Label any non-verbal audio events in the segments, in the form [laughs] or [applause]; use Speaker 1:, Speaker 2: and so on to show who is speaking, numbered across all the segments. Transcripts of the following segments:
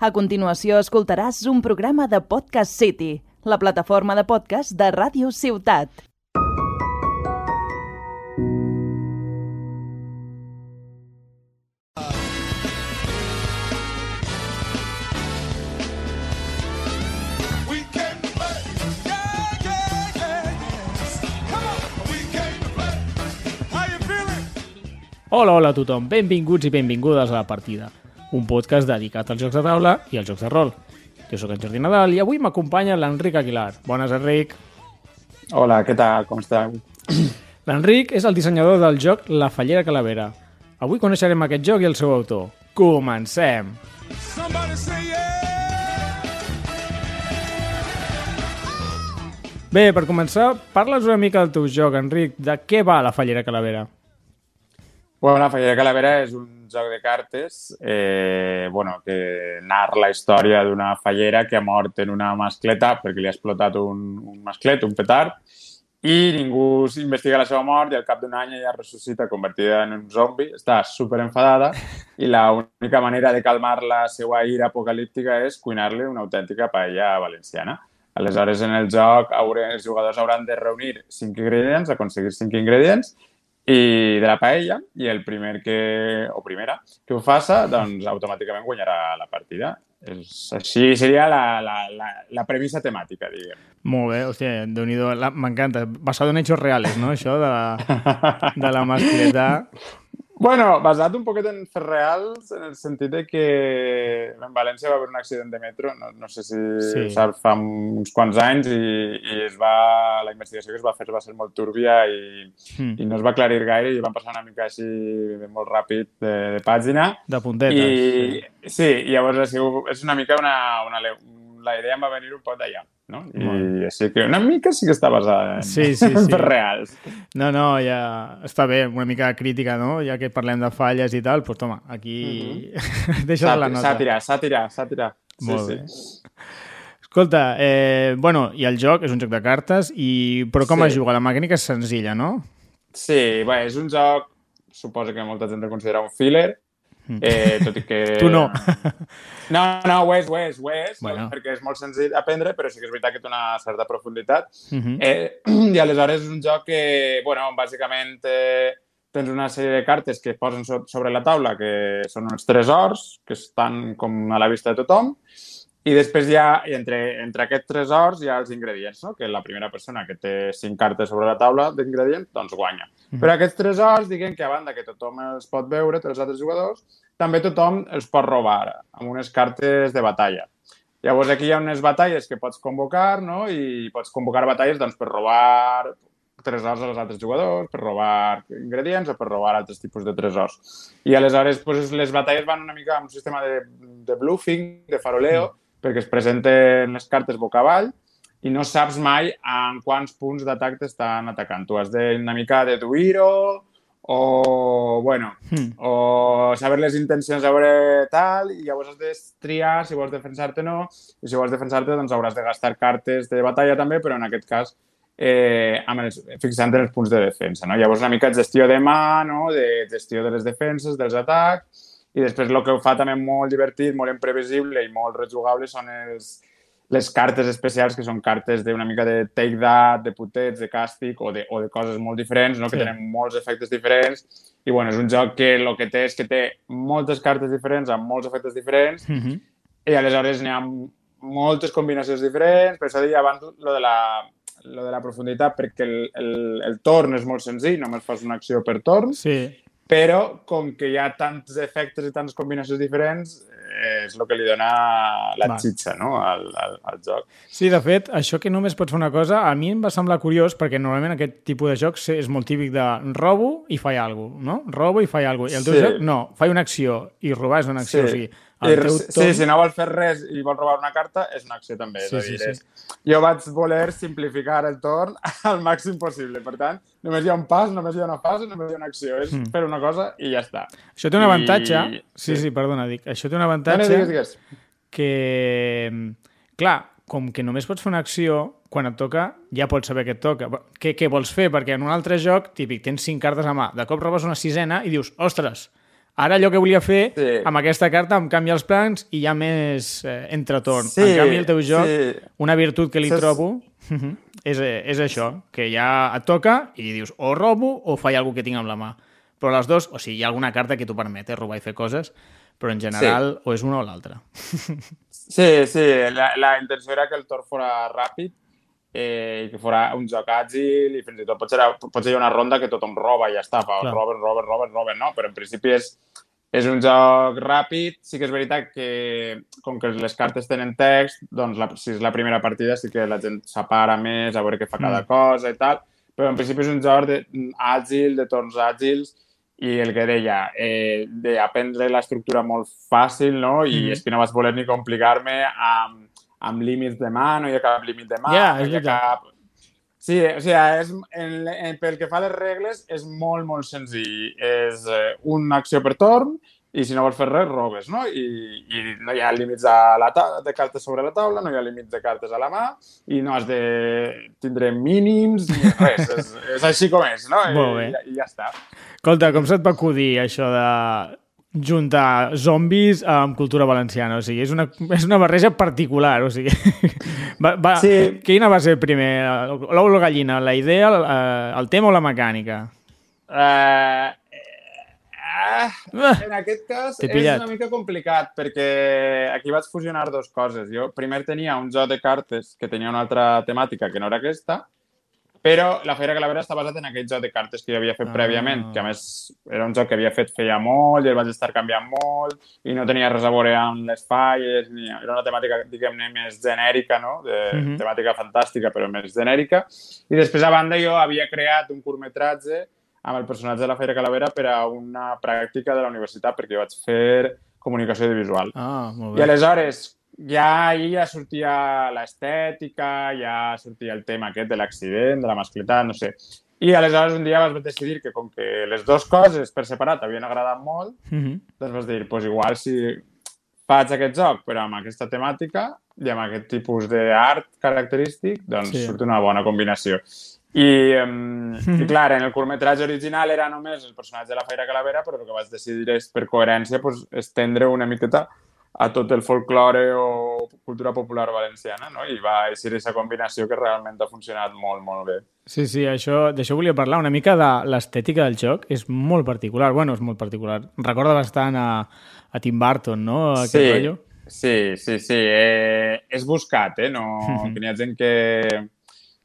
Speaker 1: A continuació escoltaràs un programa de Podcast City, la plataforma de podcast de Ràdio Ciutat.
Speaker 2: Hola, hola a tothom, benvinguts i benvingudes a La Partida, un podcast dedicat als jocs de taula i als jocs de rol. Jo sóc en Jordi Nadal i avui m'acompanya l'Enric Aguilar. Bones, Enric.
Speaker 3: Hola, què tal? Com esteu? [clears throat]
Speaker 2: L'Enric és el dissenyador del joc La Fallera Calavera. Avui coneixerem aquest joc i el seu autor. Comencem!
Speaker 4: Somebody say yeah.
Speaker 2: Bé, per començar, parla'ns una mica del teu joc, Enric. De què va La Fallera Calavera?
Speaker 3: Bueno, la Fallera Calavera és un joc de cartes eh, bueno, que narra la història d'una fallera que ha mort en una mascleta perquè li ha explotat un, un masclet, un petard, i ningú investiga la seva mort i al cap d'un any ella ressuscita convertida en un zombi, està super enfadada i l'única manera de calmar la seva ira apocalíptica és cuinar-li una autèntica paella valenciana. Aleshores, en el joc, hauré, els jugadors hauran de reunir cinc ingredients, aconseguir cinc ingredients, i de la paella, i el primer que, o primera que ho faça, doncs automàticament guanyarà la partida. És, així seria la, la, la, la premissa temàtica, diguem.
Speaker 2: Molt bé, hòstia, déu nhi m'encanta. Basado en hechos reales, no?, això de la, de la mascleta. [laughs]
Speaker 3: Bueno, basat un poquet en fets reals, en el sentit de que en València va haver un accident de metro, no, no sé si
Speaker 2: Sí.
Speaker 3: sí. saps, fa uns quants anys, i, i es va, la investigació que es va fer va ser molt túrbia i,
Speaker 2: Mm.
Speaker 3: i no es va aclarir gaire i van passar una mica així molt ràpid de, de pàgina.
Speaker 2: De puntetes.
Speaker 3: I sí, i llavors ha sigut, és una mica una, una, la idea em va venir un poc d'allà, no? I
Speaker 2: Molt
Speaker 3: així que una mica sí que està basada [laughs] en,
Speaker 2: Sí, sí, sí.
Speaker 3: reals.
Speaker 2: No, no, ja està bé, una mica crítica, no? Ja que parlem de falles i tal, doncs toma, aquí [laughs] deixa la nota.
Speaker 3: sàtira, sàtira, sàtira. Sí,
Speaker 2: Molt
Speaker 3: sí.
Speaker 2: bé. Escolta, eh, bueno, i el joc és un joc de cartes, i... però com
Speaker 3: Sí.
Speaker 2: es juga? La mecànica és senzilla, no?
Speaker 3: Sí, bé, és un joc, suposo que molta gent el considera un filler, eh, tot i que...
Speaker 2: Tu no. [laughs]
Speaker 3: No, no, ho és, ho és, ho és,
Speaker 2: Bueno.
Speaker 3: perquè és molt senzill aprendre, però sí que és veritat que té una certa profunditat.
Speaker 2: Uh -huh.
Speaker 3: Eh, [clears throat] I aleshores és un joc que, bueno, bàsicament eh, tens una sèrie de cartes que es posen so sobre la taula, que són uns tresors, que estan com a la vista de tothom, i després hi ha, entre, entre aquests tresors hi ha els ingredients, no? que la primera persona que té cinc cartes sobre la taula d'ingredients, doncs guanya. Però aquests tresors, diguem que a banda que tothom els pot veure, tots els altres jugadors, també tothom els pot robar amb unes cartes de batalla. Llavors aquí hi ha unes batalles que pots convocar, no? I pots convocar batalles doncs, per robar tresors als altres jugadors, per robar ingredients o per robar altres tipus de tresors. I aleshores doncs, les batalles van una mica amb un sistema de, de bluffing, de faroleo, perquè es presenten les cartes boca avall i no saps mai en quants punts d'atac t'estan atacant. Tu has de una mica deduir-ho o, bueno,
Speaker 2: Hmm.
Speaker 3: o saber les intencions, veure tal, i llavors has de triar si vols defensar-te o no, i si vols defensar-te doncs hauràs de gastar cartes de batalla també, però en aquest cas eh, amb els, fixant en els punts de defensa. No? Llavors una mica gestió de mà, no? de gestió de les defenses, dels atacs, i després el que ho fa també molt divertit, molt imprevisible i molt rejugable són els, les cartes especials, que són cartes d'una mica de take that, de putets, de càstig o de, o de coses molt diferents, no? que
Speaker 2: Sí.
Speaker 3: tenen molts efectes diferents. I bueno, és un joc que el que té és que té moltes cartes diferents amb molts efectes diferents
Speaker 2: Uh -huh.
Speaker 3: i aleshores n'hi ha moltes combinacions diferents. Per això deia abans lo de la, lo de la profunditat, perquè el, el, el torn és molt senzill, només fas una acció per torn,
Speaker 2: Sí,
Speaker 3: però com que hi ha tants efectes i tantes combinacions diferents, és el que li dona la
Speaker 2: Va.
Speaker 3: xitxa no? al, al, al joc.
Speaker 2: Sí, de fet, això que només pots fer una cosa, a mi em va semblar curiós perquè normalment aquest tipus de jocs és molt típic de robo i faig alguna cosa, no? Robo i faig alguna cosa. I el teu
Speaker 3: Sí.
Speaker 2: joc, no, faig una acció i robar és una acció. O sigui,
Speaker 3: I,
Speaker 2: teu
Speaker 3: sí,
Speaker 2: torn...
Speaker 3: si no vol fer res i vol robar una carta, és una acció també.
Speaker 2: Sí, sí,
Speaker 3: dir,
Speaker 2: sí.
Speaker 3: és... Jo vaig voler simplificar el torn [laughs] al màxim possible. Per tant, només hi ha un pas, només hi ha una fase, només hi ha una acció. És
Speaker 2: Mm.
Speaker 3: fer una cosa i ja està.
Speaker 2: Això té un
Speaker 3: I-
Speaker 2: avantatge... Sí,
Speaker 3: sí.
Speaker 2: sí, perdona, dic. Això té un
Speaker 3: No, no,
Speaker 2: avantatge
Speaker 3: digues, digues.
Speaker 2: que, clar, com que només pots fer una acció, quan et toca ja pots saber què et toca. Què, què vols fer? Perquè en un altre joc, típic, tens cinc cartes a mà, de cop robes una sisena i dius, ostres, Ara allò que volia fer,
Speaker 3: Sí.
Speaker 2: amb aquesta carta em canvia els plans i hi ha més eh, entretorn.
Speaker 3: Sí,
Speaker 2: en canvi, el teu joc,
Speaker 3: sí.
Speaker 2: una virtut que li
Speaker 3: Saps-
Speaker 2: trobo [laughs] és, eh, és això, que ja et toca i dius o robo o faig alguna que tinc amb la mà. Però les dues, o sigui, hi ha alguna carta que t'ho permet, eh, robar i fer coses, però en general o és una o l'altra. [laughs]
Speaker 3: Sí, sí, la, la intenció era que el torn fora ràpid eh, que fora un joc àgil i fins i tot pot ser, pot ser una ronda que tothom roba i ja està, fa
Speaker 2: Clar.
Speaker 3: roben, roben, roben, roben, no? Però en principi és, és un joc ràpid, sí que és veritat que com que les cartes tenen text, doncs la, si és la primera partida sí que la gent s'apara més a veure què fa cada
Speaker 2: Mm.
Speaker 3: cosa i tal, però en principi és un joc de, àgil, de torns àgils, i el que deia, eh, d'aprendre l'estructura molt fàcil, no? I
Speaker 2: Mhm.
Speaker 3: és que no vas voler ni complicar-me amb, amb límits de mà, no hi ha cap límit de mà,
Speaker 2: Ja,
Speaker 3: no hi ha cap... Sí, o sigui, és, en, en, pel que fa a les regles, és molt, molt senzill. És eh, una acció per torn i si no vols fer res, robes, no? I, i no hi ha límits a la de cartes sobre la taula, no hi ha límits de cartes a la mà i no has de tindre mínims ni res. és, és així com és, no? [laughs] I, I ja està.
Speaker 2: Escolta, com se't va acudir això de juntar zombis amb cultura valenciana? O sigui, és una, és una barreja particular, o sigui... [laughs] Va, va,
Speaker 3: Sí.
Speaker 2: Quina va ser primer? L'ou o la gallina? La idea, el, eh, el tema o la mecànica?
Speaker 3: Uh, uh, en aquest cas és una mica complicat perquè aquí vaig fusionar dues coses. Jo primer tenia un joc de cartes que tenia una altra temàtica que no era aquesta, però la Feira Calavera està basat en aquell joc de cartes que jo havia fet
Speaker 2: Ah.
Speaker 3: prèviament, que a més era un joc que havia fet feia molt i el vaig estar canviant molt i no tenia res a veure amb les falles, ni... era una temàtica, diguem-ne, més genèrica, no? De,
Speaker 2: Mhm.
Speaker 3: temàtica fantàstica, però més genèrica. I després, a banda, jo havia creat un curtmetratge amb el personatge de la Feira Calavera per a una pràctica de la universitat, perquè jo vaig fer comunicació audiovisual.
Speaker 2: Ah, molt
Speaker 3: I
Speaker 2: bé.
Speaker 3: aleshores, ja ahir ja sortia l'estètica, ja sortia el tema aquest de l'accident, de la masclitat, no sé. I aleshores un dia vas decidir que com que les dues coses per separat havien agradat molt,
Speaker 2: Mhm.
Speaker 3: doncs vas dir, pues igual si faig aquest joc però amb aquesta temàtica i amb aquest tipus d'art característic, doncs
Speaker 2: Sí.
Speaker 3: surt una bona combinació. I, um, i clar, en el curtmetratge original era només el personatge de la Feira Calavera, però el que vaig decidir és, per coherència, pues, estendre una miqueta a tot el folklore o cultura popular valenciana, no? I va eixir aquesta combinació que realment ha funcionat molt, molt bé.
Speaker 2: Sí, sí, això d'això volia parlar. Una mica de l'estètica del joc és molt particular. Bueno, és molt particular. Recorda bastant a, a Tim Burton, no? Aquest
Speaker 3: sí,
Speaker 2: rotllo.
Speaker 3: sí, sí, sí. Eh, és buscat, eh? No, [laughs] que n'hi ha gent que,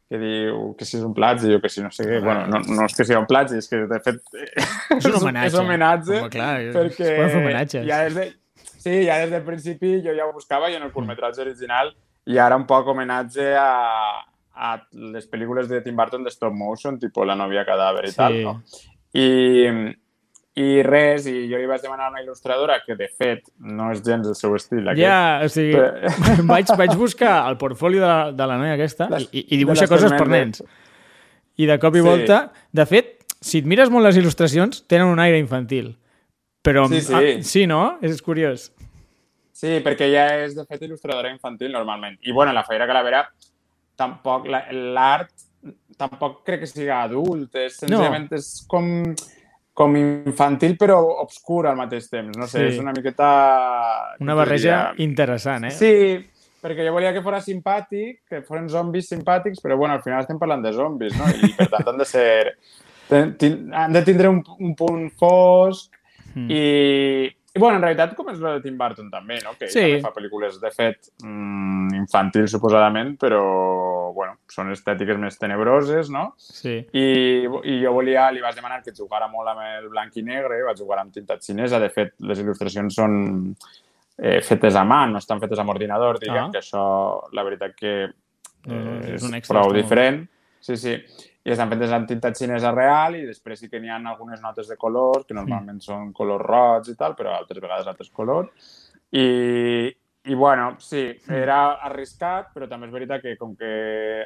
Speaker 3: que diu que si és un plagi o que si no sé què. Bueno, no, no és que sigui un plagi, és que de fet [laughs]
Speaker 2: És un homenatge.
Speaker 3: és un homenatge
Speaker 2: Home, clar, és-
Speaker 3: perquè ja des de, sí, ja des del principi jo ja ho buscava i en el curtmetratge original i ara un poc homenatge a, a les pel·lícules de Tim Burton de stop motion, tipus La novia cadàver i
Speaker 2: Sí.
Speaker 3: tal, no? I, i res, i jo li vaig demanar a una il·lustradora que, de fet, no és gens el seu estil. Aquest.
Speaker 2: Ja, o sigui,
Speaker 3: Però- [laughs]
Speaker 2: vaig, vaig buscar el portfolio de la, de la noia aquesta
Speaker 3: Les-
Speaker 2: i, i dibuixa coses per nens. I de cop i
Speaker 3: Sí.
Speaker 2: volta... De fet, si et mires molt les il·lustracions, tenen un aire infantil. Però...
Speaker 3: Sí, sí.
Speaker 2: Ah, sí, no? És curiós.
Speaker 3: Sí, perquè ja és, de fet, il·lustradora infantil, normalment. I, bueno, la Feira Calavera, tampoc, la- l'art, tampoc crec que sigui adult, és, senzillament és com, com infantil però obscur al mateix temps. No sé,
Speaker 2: Sí.
Speaker 3: és una miqueta...
Speaker 2: Una barreja
Speaker 3: diria?
Speaker 2: interessant, eh?
Speaker 3: Sí, perquè jo volia que fos simpàtic, que foren zombis simpàtics, però bueno, al final estem parlant de zombis, no? I per tant han de ser... [laughs] Han de tindre un, un punt fosc
Speaker 2: Mm.
Speaker 3: i, i bueno, en realitat com és la de Tim Burton també, no? Que
Speaker 2: Sí.
Speaker 3: també fa pel·lícules, de fet, mm, infantils suposadament, però bueno, són estètiques més tenebroses, no?
Speaker 2: Sí.
Speaker 3: I, i jo volia, li vaig demanar que jugara molt amb el blanc i negre, va jugar amb tinta xinesa, de fet, les il·lustracions són eh, fetes a mà, no estan fetes amb ordinador, diguem,
Speaker 2: Ah.
Speaker 3: que això, la veritat que eh,
Speaker 2: No, no, és
Speaker 3: és,
Speaker 2: un extra,
Speaker 3: prou diferent. Sí, sí. I estan fetes amb tinta xinesa real i després sí que n'hi ha algunes notes de colors, que normalment són colors roig i tal, però altres vegades altres colors. I, i bueno, sí, era arriscat, però també és veritat que com que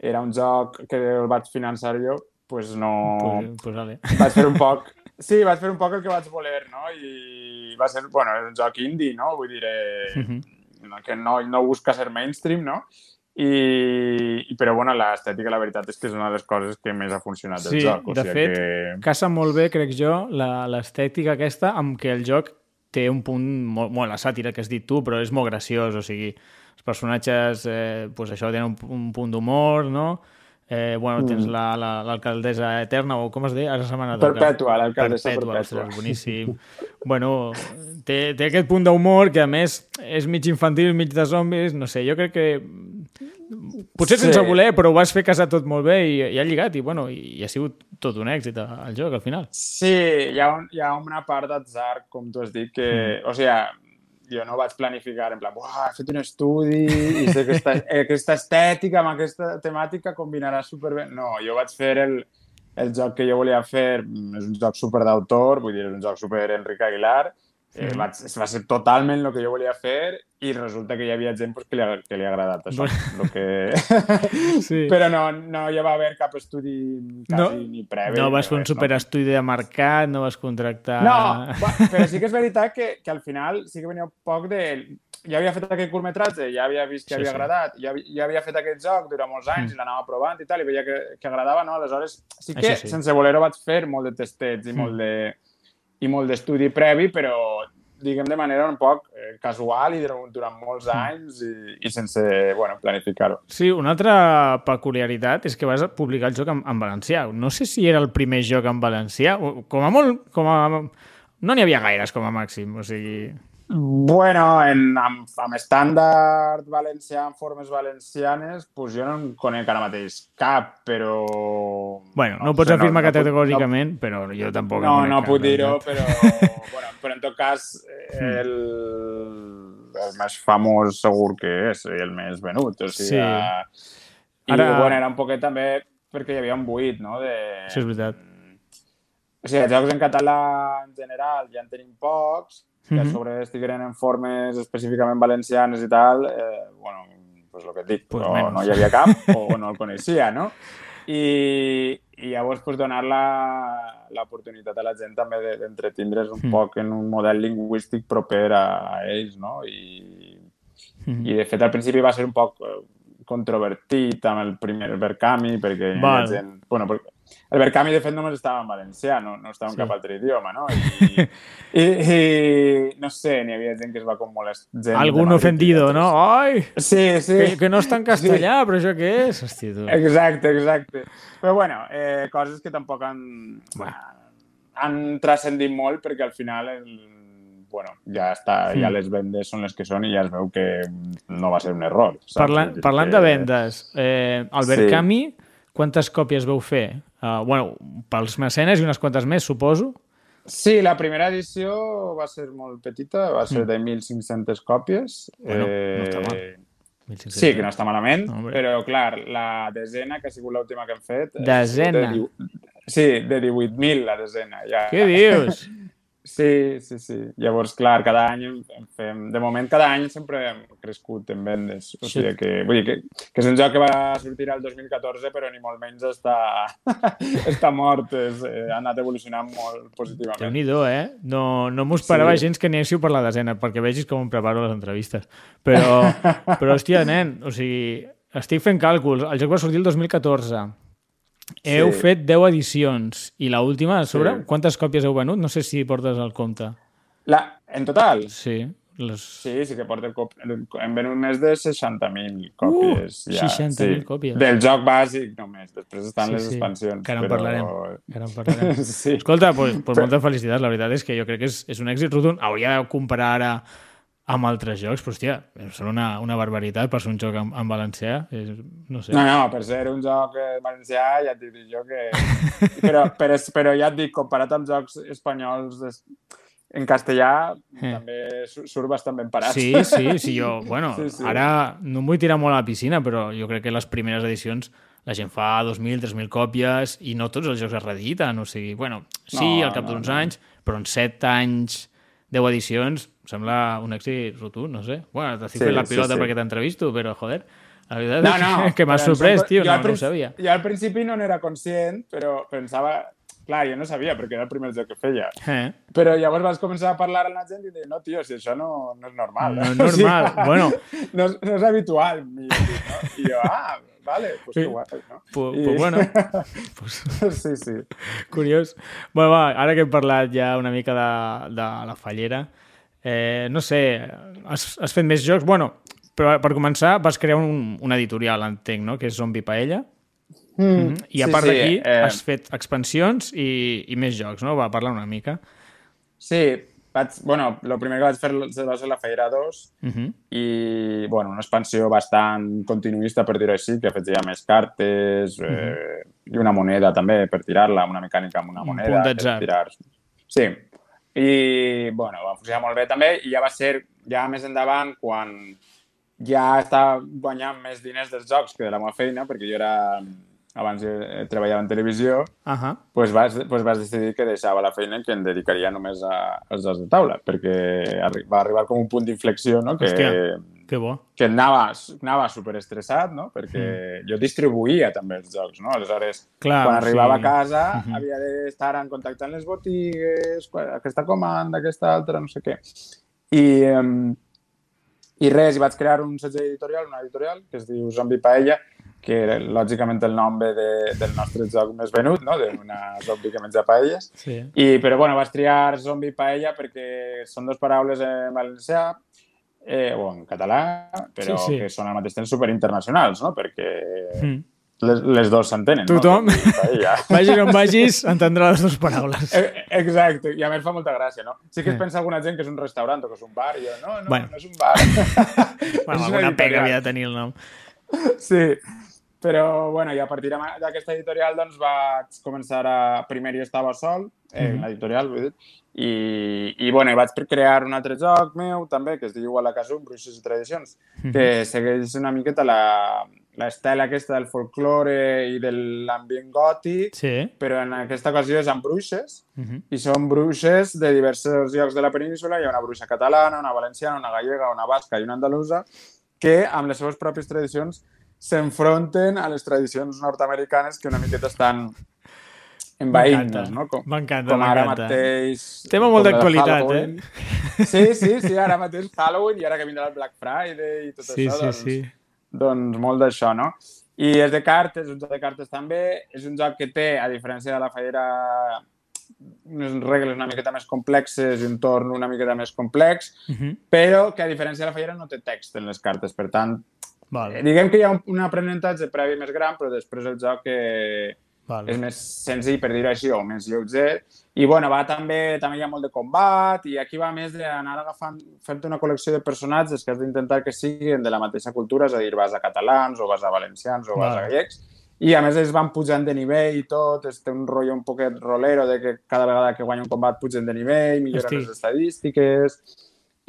Speaker 3: era un joc que el vaig finançar jo, pues no...
Speaker 2: Pues, pues vale.
Speaker 3: Vaig fer un [laughs] poc... Sí, vaig fer un poc el que vaig voler, no? I va ser, bueno, és un joc indie, no? Vull dir, eh,
Speaker 2: Mhm.
Speaker 3: no, que no, no busca ser mainstream, no? I, i però bueno, l'estètica la veritat és que és una de les coses que més ha funcionat del
Speaker 2: Sí,
Speaker 3: joc. O
Speaker 2: de
Speaker 3: sigui
Speaker 2: fet,
Speaker 3: que...
Speaker 2: casa molt bé, crec jo, la- l'estètica aquesta amb què el joc té un punt, molt, molt la sàtira que has dit tu, però és molt graciós, o sigui, els personatges, eh, pues això, tenen un, un punt d'humor, no? Eh, bueno, tens
Speaker 3: Mm.
Speaker 2: la- la- l'alcaldessa la, eterna, o com es deia? Ara se m'ha anat el cap.
Speaker 3: Perpètua, l'alcaldessa
Speaker 2: Perpètua,
Speaker 3: perpètua.
Speaker 2: ostres, boníssim. bueno, té, té aquest punt d'humor que, a més, és mig infantil, mig de zombis, no sé, jo crec que potser
Speaker 3: Sí.
Speaker 2: sense voler, però ho vas fer casar tot molt bé i, i ha lligat, i, bueno, i, i ha sigut tot un èxit al joc, al final.
Speaker 3: Sí, hi ha, un, hi ha una part d'atzar, com tu has dit, que... Mm. O sigui, jo no vaig planificar en plan, Buah, he fet un estudi i sé que aquesta, aquesta estètica amb aquesta temàtica combinarà superbé. No, jo vaig fer el, el joc que jo volia fer, mm, és un joc super d'autor, vull dir, és un joc super Enric Aguilar, eh,
Speaker 2: Mhm.
Speaker 3: vaig, va ser totalment el que jo volia fer i resulta que hi havia gent pues, que, li ha, que li ha agradat això.
Speaker 2: Bueno.
Speaker 3: Lo que... [laughs]
Speaker 2: Sí.
Speaker 3: Però no, no hi va haver cap estudi quasi
Speaker 2: No,
Speaker 3: ni previ.
Speaker 2: No vas fer un
Speaker 3: res, no?
Speaker 2: superestudi de mercat, no vas contractar...
Speaker 3: No, però sí que és veritat que, que al final sí que venia un poc de... Ja havia fet aquest curtmetratge, ja havia vist que
Speaker 2: Sí,
Speaker 3: havia
Speaker 2: sí.
Speaker 3: agradat, ja, ja havia fet aquest joc durant molts anys
Speaker 2: Mm.
Speaker 3: i l'anava provant i tal, i veia que, que agradava, no? Aleshores, sí que
Speaker 2: sí.
Speaker 3: sense voler-ho vaig fer molt de testets i
Speaker 2: Mm.
Speaker 3: molt de i molt d'estudi previ, però diguem de manera un poc eh, casual i durant, molts
Speaker 2: Mm.
Speaker 3: anys i, i sense, bueno, planificar-ho.
Speaker 2: Sí, una altra peculiaritat és que vas publicar el joc en, en valencià. No sé si era el primer joc en valencià. Com a molt... Com a... No n'hi havia gaires, com a màxim. O sigui...
Speaker 3: Bueno, en, amb, amb estàndard valencià, en formes valencianes, pues jo no en conec ara mateix cap, però...
Speaker 2: Bueno, no, no pots
Speaker 3: sé,
Speaker 2: afirmar
Speaker 3: puc-
Speaker 2: categòricament, però jo tampoc...
Speaker 3: No, no, no puc dir-ho,
Speaker 2: veritat.
Speaker 3: però, [laughs] bueno, però en tot cas el, el més famós segur que és i el més venut. O sigui,
Speaker 2: Sí.
Speaker 3: I
Speaker 2: Ara-
Speaker 3: bueno, era un poquet també perquè hi havia un buit, no? De...
Speaker 2: Sí, és veritat.
Speaker 3: O sigui, jocs en català en general ja en tenim pocs, que a sobre estigueren en formes específicament valencianes i tal, eh, bueno, pues el que et dic,
Speaker 2: Pues
Speaker 3: o
Speaker 2: menys.
Speaker 3: no hi havia cap o no el coneixia, no? I, i llavors pues, donar la- l'oportunitat a la gent també de- d'entretindre's un
Speaker 2: Mm.
Speaker 3: poc en un model lingüístic proper a, a ells, no? I,
Speaker 2: Mhm.
Speaker 3: i de fet al principi va ser un poc eh, controvertit amb el primer Verkami perquè
Speaker 2: Val.
Speaker 3: havia gent... Bueno, perquè el Verkami de fet només estava en valencià, no, no estava en
Speaker 2: Sí.
Speaker 3: cap altre idioma, no? I, [laughs] i, i no sé, n'hi havia gent que es va com molestar. gent
Speaker 2: Algun ofendido, no? Ai,
Speaker 3: Sí, sí.
Speaker 2: que, que no està en castellà, però això què és? Hòstia, tu.
Speaker 3: Exacte, exacte. Però bueno, eh, coses que tampoc han,
Speaker 2: Bueno.
Speaker 3: han transcendit molt perquè al final el, bueno, ja està, ja
Speaker 2: Mm.
Speaker 3: les vendes són les que són i ja es veu que no va ser un error. saps?
Speaker 2: Parlant, parlant de vendes, eh, el
Speaker 3: Sí.
Speaker 2: Verkami, quantes còpies veu fer? Uh, bueno, pels mecenes i unes quantes més, suposo.
Speaker 3: Sí, la primera edició va ser molt petita, va ser
Speaker 2: Mm.
Speaker 3: de 1.500 còpies.
Speaker 2: Bueno, no està mal.
Speaker 3: Eh,
Speaker 2: 1500.
Speaker 3: Sí, que no està malament,
Speaker 2: Hombre.
Speaker 3: però clar, la desena, que ha sigut l'última que hem fet...
Speaker 2: Desena?
Speaker 3: De, sí, de 18.000 la desena. Ja.
Speaker 2: Què dius? [laughs]
Speaker 3: Sí, sí, sí. Llavors, clar, cada any en fem... De moment, cada any sempre hem crescut en vendes. O sigui que, vull dir que, que és un joc que va sortir al 2014, però ni molt menys està, [laughs] està mort. És, eh, ha anat evolucionant molt positivament.
Speaker 2: Déu-n'hi-do, eh? No, no m'ho esperava
Speaker 3: Sí.
Speaker 2: gens que anéssiu per la desena, perquè vegis com em preparo les entrevistes. Però, [laughs] però hòstia, nen, o sigui, estic fent càlculs. El joc va sortir el 2014. Heu
Speaker 3: Sí.
Speaker 2: fet 10 edicions i la última, a sobre,
Speaker 3: Sí.
Speaker 2: quantes còpies heu venut? No sé si portes el compte.
Speaker 3: La, en total?
Speaker 2: Sí. Les...
Speaker 3: Sí, sí que porta cop... Hem venut més de 60.000 còpies.
Speaker 2: Uh,
Speaker 3: ja.
Speaker 2: 60.000
Speaker 3: sí.
Speaker 2: còpies.
Speaker 3: Del joc bàsic només. Després estan
Speaker 2: Sí,
Speaker 3: les
Speaker 2: sí.
Speaker 3: expansions.
Speaker 2: Que ara en
Speaker 3: però...
Speaker 2: parlarem. Que ara en parlarem. [laughs]
Speaker 3: sí.
Speaker 2: Escolta, pues, pues
Speaker 3: Però-
Speaker 2: molta felicitat. La veritat és que jo crec que és, és un èxit rotund. Hauria de comparar ara amb altres jocs, però hòstia, són una, una barbaritat per ser un joc en, en valencià. És, no sé.
Speaker 3: No, no, per ser un joc eh, valencià ja et dic jo que... [laughs] Però, però, però ja et dic, comparat amb jocs espanyols des... en castellà,
Speaker 2: Eh.
Speaker 3: també su- surt bastant ben parat.
Speaker 2: Sí, [laughs] sí, sí, jo, bueno, sí,
Speaker 3: Sí,
Speaker 2: sí.
Speaker 3: sí.
Speaker 2: ara no em vull tirar molt a la piscina, però jo crec que les primeres edicions la gent fa 2.000, 3.000 còpies i no tots els jocs es reediten, o sigui, bueno, sí,
Speaker 3: No,
Speaker 2: al cap
Speaker 3: no,
Speaker 2: d'uns
Speaker 3: no.
Speaker 2: anys, però en 7 anys, 10 edicions, em sembla un èxit rotund, no sé. Bueno, t'estic
Speaker 3: Sí,
Speaker 2: fent la
Speaker 3: sí,
Speaker 2: pilota
Speaker 3: sí.
Speaker 2: perquè t'entrevisto, però, joder, la veritat
Speaker 3: No,
Speaker 2: és
Speaker 3: no.
Speaker 2: que m'has
Speaker 3: però em
Speaker 2: sorprès, tio, no, no ho sabia.
Speaker 3: Jo al principi no n'era conscient, però pensava... clar, jo no sabia perquè era el primer joc que feia.
Speaker 2: Eh?
Speaker 3: Però llavors vas començar a parlar amb la gent i dir, no, tio, si això no, no és normal.
Speaker 2: No és [laughs]
Speaker 3: O sigui,
Speaker 2: normal. Bueno, [laughs]
Speaker 3: no, és- no és habitual. I, no? I jo, ah, vale, pues
Speaker 2: Sí.
Speaker 3: que guai, no?
Speaker 2: pues,
Speaker 3: I-
Speaker 2: pues bueno, [laughs] pues,
Speaker 3: sí, sí.
Speaker 2: curiós. Bueno, va, ara que hem parlat ja una mica de, de la fallera, eh, no sé, has, has fet més jocs? Bueno, però per començar vas crear un, un editorial, entenc, no?, que és Zombie Paella. Mm. I a
Speaker 3: Sí,
Speaker 2: part
Speaker 3: sí,
Speaker 2: d'aquí
Speaker 3: eh,
Speaker 2: has fet expansions i, i més jocs, no? Va, parla una mica.
Speaker 3: Sí, vaig, bueno, el primer que vaig fer va ser la Feira 2
Speaker 2: Uh -huh.
Speaker 3: i, bueno, una expansió bastant continuista, per dir-ho així, que afegia més cartes eh, i una moneda també per tirar-la, una mecànica amb una
Speaker 2: Un
Speaker 3: moneda.
Speaker 2: punt
Speaker 3: per
Speaker 2: d'atzar.
Speaker 3: Tirar... Sí. I, bueno, va funcionar molt bé també i ja va ser ja més endavant quan ja estava guanyant més diners dels jocs que de la meva feina, perquè jo era... Abans jo eh, treballava en televisió,
Speaker 2: Uh -huh.
Speaker 3: pues vas, pues vas decidir que deixava la feina i que em dedicaria només a, als jocs de taula, perquè arri va arribar com un punt d'inflexió, no? que,
Speaker 2: Hòstia. Que bo.
Speaker 3: que anava, anava superestressat, no? perquè jo distribuïa també els jocs, no? Aleshores.
Speaker 2: Clar,
Speaker 3: quan arribava
Speaker 2: sigui-
Speaker 3: a casa,
Speaker 2: Mhm.
Speaker 3: havia d'estar en contacte amb les botigues, aquesta comanda, aquesta altra, no sé què. I, um, i res, i vaig crear un setge editorial, una editorial, que es diu Zombie Paella, que era, lògicament el nom ve de, del nostre joc més venut, no? d'una zombi que menja paelles.
Speaker 2: Sí.
Speaker 3: I, però bueno, vaig triar zombi i paella perquè són dues paraules en valencià eh, o en català, però
Speaker 2: Sí, sí.
Speaker 3: que són al mateix temps superinternacionals, no? perquè
Speaker 2: Mm.
Speaker 3: les, les dues s'entenen.
Speaker 2: Tothom.
Speaker 3: No? [laughs]
Speaker 2: Vagis on vagis, entendrà les dues paraules.
Speaker 3: Eh, Exacte, i a més fa molta gràcia, no? Sí que
Speaker 2: Eh.
Speaker 3: es pensa alguna gent que és un restaurant o que és un bar, i jo, no, no,
Speaker 2: Bueno.
Speaker 3: no és un bar. [laughs]
Speaker 2: Bueno,
Speaker 3: És una
Speaker 2: alguna pega havia de tenir el nom.
Speaker 3: Sí, però bueno, i a partir d'aquesta editorial doncs vaig començar a... Primer jo estava sol, eh, en
Speaker 2: Mhm.
Speaker 3: l'editorial, vull dir, i, i bueno, i vaig crear un altre joc meu també, que es diu A la Casum, Bruixes i Tradicions,
Speaker 2: Mhm.
Speaker 3: que segueix una miqueta la l'estela aquesta del folklore i de l'ambient gòtic,
Speaker 2: Sí.
Speaker 3: però en aquesta ocasió és amb bruixes,
Speaker 2: Uh -huh.
Speaker 3: i són bruixes de diversos llocs de la península. Hi ha una bruixa catalana, una valenciana, una gallega, una basca i una andalusa, que amb les seves pròpies tradicions s'enfronten a les tradicions nord-americanes que una miqueta estan envaint-nos, no? Com,
Speaker 2: M'encanta,
Speaker 3: com ara
Speaker 2: m'encanta.
Speaker 3: mateix...
Speaker 2: Tema molt d'actualitat, eh?
Speaker 3: Sí, sí, sí, ara mateix Halloween i ara que vindrà el Black Friday i tot
Speaker 2: Sí,
Speaker 3: això,
Speaker 2: sí,
Speaker 3: doncs,
Speaker 2: sí.
Speaker 3: doncs molt d'això, no? I és de cartes, és un joc de cartes també, és un joc que té, a diferència de la fallera, unes regles una miqueta més complexes i un torn una miqueta més complex,
Speaker 2: Uh -huh.
Speaker 3: però que a diferència de la fallera no té text en les cartes, per tant,
Speaker 2: Vale,
Speaker 3: diguem que hi ha un, un aprenentatge previ més gran, però després el joc eh,
Speaker 2: vale.
Speaker 3: és més senzill, per dir-ho així, o més lleuger. I, bueno, va també, també hi ha molt de combat, i aquí va més d'anar agafant, fent una col·lecció de personatges que has d'intentar que siguin de la mateixa cultura, és a dir, vas a catalans, o vas a valencians, o vas
Speaker 2: Vale.
Speaker 3: a gallecs, i a més ells van pujant de nivell i tot, es té un rotllo un poquet rolero de que cada vegada que guanya un combat pugen de nivell, milloren
Speaker 2: Hosti.
Speaker 3: les estadístiques,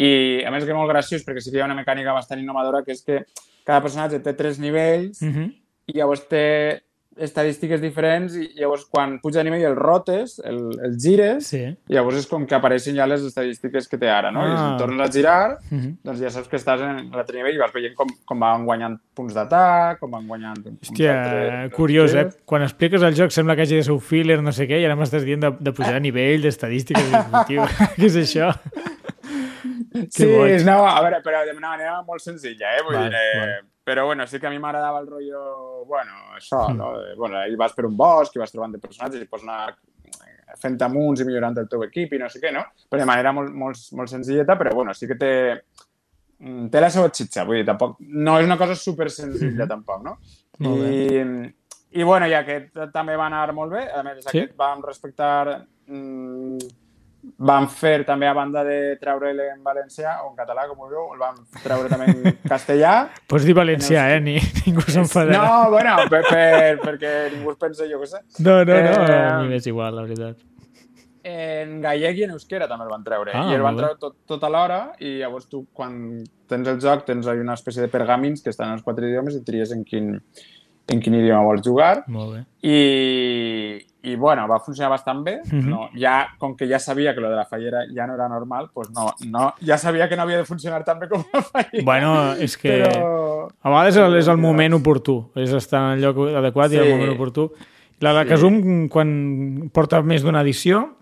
Speaker 3: i a més que és molt graciós perquè sí que hi ha una mecànica bastant innovadora que és que cada personatge té tres nivells
Speaker 2: Uh -huh.
Speaker 3: i llavors té estadístiques diferents i llavors quan puja de nivell el rotes, el, el gires,
Speaker 2: Sí.
Speaker 3: i llavors és com que apareixen ja les estadístiques que té ara, no? I
Speaker 2: Ah.
Speaker 3: si tornes a girar,
Speaker 2: Uh -huh.
Speaker 3: doncs ja saps que estàs en l'altre nivell i vas veient com, com van guanyant punts d'atac, com van guanyant... punts
Speaker 2: Hòstia, curiós, eh? Quan expliques el joc sembla que hagi de ser un filler, no sé què, i ara m'estàs dient de, de pujar a nivell, d'estadístiques, i tio, [laughs] què és això?
Speaker 3: Sí,
Speaker 2: boig.
Speaker 3: no, a veure, però de una manera molt senzilla, eh? Vull
Speaker 2: Vale,
Speaker 3: dir, eh,
Speaker 2: vale.
Speaker 3: Però bueno, sí que a mi m'agradava el rotllo, bueno, això,
Speaker 2: Mm.
Speaker 3: no? De, bueno, ahir vas per un bosc i vas trobant de personatges i pots anar fent amunts i millorant el teu equip i no sé què, no? Però de manera molt, molt, molt senzilleta, però bueno, sí que té, mm, té la seva xitxa, vull dir, tampoc, no és una cosa super senzilla, tampoc, no?
Speaker 2: Molt
Speaker 3: I, I bueno, i aquest també va anar molt bé, a més
Speaker 2: Sí?
Speaker 3: aquest vam respectar mm, vam fer també, a banda de treure'l en valencià o en català, com vulgueu, el vam treure també en [laughs] castellà.
Speaker 2: Pots dir valencià, eh? Ni, ningú s'enfadarà.
Speaker 3: No, bueno, per, per, perquè ningú es pensa, jo què sé.
Speaker 2: no, no, no,
Speaker 3: Eh,
Speaker 2: a mi m'és igual, la veritat.
Speaker 3: En gallec i en euskera també el van treure.
Speaker 2: Ah,
Speaker 3: I el van treure tot, tot alhora i llavors tu, quan tens el joc, tens una espècie de pergamins que estan en els quatre idiomes i tries en quin, en quin idioma vols jugar.
Speaker 2: Molt bé.
Speaker 3: I, i bueno, va funcionar bastant bé. No, ja, com que ja sabia que lo de la fallera ja no era normal, pues no, no, ja sabia que no havia de funcionar tan bé com la fallera.
Speaker 2: Bueno, és que
Speaker 3: Però...
Speaker 2: a vegades és el moment oportú. És estar en el lloc adequat i en el
Speaker 3: Sí.
Speaker 2: moment oportú. La de
Speaker 3: Sí.
Speaker 2: Casum, quan porta més d'una edició...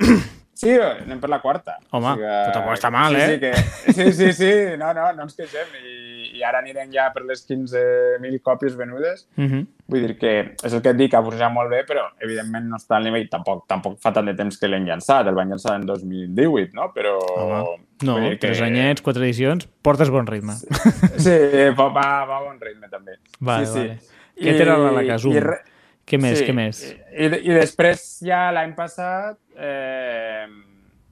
Speaker 3: Sí, anem per la quarta.
Speaker 2: Home, però tampoc està mal,
Speaker 3: sí,
Speaker 2: eh?
Speaker 3: Sí, que, sí, sí, sí, no, no, no ens queixem. I, i ara anirem ja per les 15.000 còpies venudes.
Speaker 2: Uh -huh.
Speaker 3: Vull dir que és el que et dic, ha pujat molt bé, però evidentment no està al nivell. Tampoc, tampoc fa tant de temps que l'hem llançat. El van llançar en 2018, no? Però...
Speaker 2: Home. No,
Speaker 3: vull dir que-
Speaker 2: tres anyets, quatre edicions, portes bon ritme.
Speaker 3: Sí, va, va, va bon ritme, també.
Speaker 2: Vale,
Speaker 3: sí, sí.
Speaker 2: vale. Què t'era la la Casum?
Speaker 3: i re-
Speaker 2: Què més,
Speaker 3: sí,
Speaker 2: què més?
Speaker 3: I, i, després, ja l'any passat... Eh,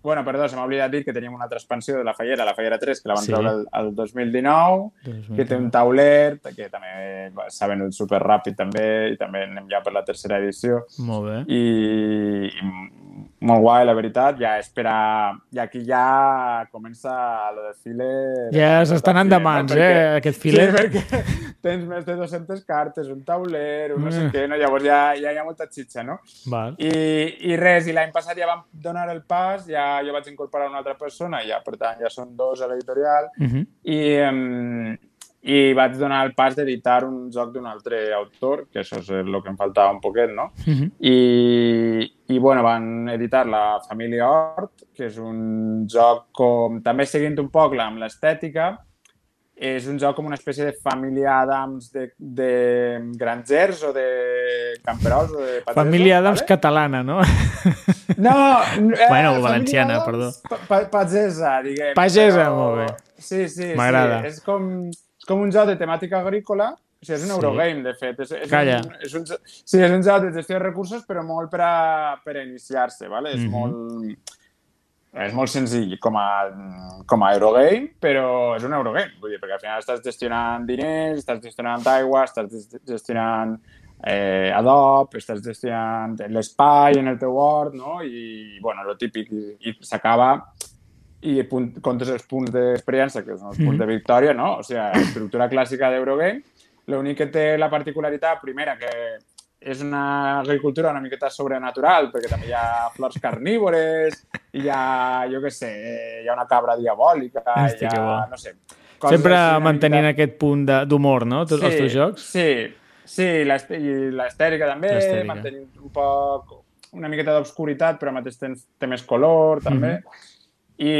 Speaker 3: bueno, perdó, se m'ha oblidat dir que teníem una altra expansió de la Fallera, la Fallera 3, que la van
Speaker 2: Sí.
Speaker 3: treure el, el 2019, que té un tauler, que també s'ha venut super ràpid també, i també anem ja per la tercera edició.
Speaker 2: Molt bé.
Speaker 3: I, i molt guai, la veritat. Ja esperar... I aquí ja comença lo de filer...
Speaker 2: Ja s'estan anant de mans, eh, aquest filer.
Speaker 3: Sí, perquè [laughs] tens més de 200 cartes, un tauler, un no sé
Speaker 2: Mm.
Speaker 3: què, no? Llavors ja, ja hi ha molta xitxa, no?
Speaker 2: Val.
Speaker 3: I, i res, i l'any passat ja vam donar el pas, ja jo vaig incorporar una altra persona, ja, per tant, ja són dos a l'editorial,
Speaker 2: Uh -huh.
Speaker 3: i, um, i vaig donar el pas d'editar un joc d'un altre autor, que això és el que em faltava un poquet, no?
Speaker 2: Uh -huh.
Speaker 3: I, i bueno, van editar La família Hort, que és un joc com, també seguint un poc amb l'estètica, és un joc com una espècie de família Adams de, de grangers o de camperols o de pagesos.
Speaker 2: Família Adams
Speaker 3: vale?
Speaker 2: catalana, no? [laughs]
Speaker 3: No, [laughs] eh,
Speaker 2: Bueno, valenciana,
Speaker 3: Adams
Speaker 2: perdó.
Speaker 3: Pa, pa, pagesa, diguem.
Speaker 2: Pagesa, molt bé.
Speaker 3: Sí, sí,
Speaker 2: M'agrada.
Speaker 3: sí. És com, com un joc de temàtica agrícola, o sigui, és un
Speaker 2: Sí.
Speaker 3: Eurogame, de fet. És, és
Speaker 2: Calla.
Speaker 3: Un, és un, sí, és un joc de gestió de recursos, però molt per a, per a iniciar-se, ¿vale? És
Speaker 2: Mhm.
Speaker 3: molt... És molt senzill com a, com a Eurogame, però és un Eurogame, vull dir, perquè al final estàs gestionant diners, estàs gestionant aigua, estàs ges- gestionant eh, adob, estàs gestionant l'espai en el teu hort, no? I, bueno, lo típic, i, i s'acaba i punt, comptes els punts d'experiència, que són els punts
Speaker 2: Mhm.
Speaker 3: de victòria, no? O sigui, estructura clàssica d'Eurogame. L'únic que té la particularitat, primera, que és una agricultura una miqueta sobrenatural, perquè també hi ha flors carnívores, hi ha, jo què sé, hi ha una cabra diabòlica,
Speaker 2: Hosti,
Speaker 3: hi ha, no sé...
Speaker 2: Sempre mantenint
Speaker 3: miqueta-
Speaker 2: aquest punt d'humor, no? Tots els teus jocs?
Speaker 3: Sí, sí, i l'estèrica també, mantenint un poc una miqueta d'obscuritat, però al mateix temps té més color, també. I,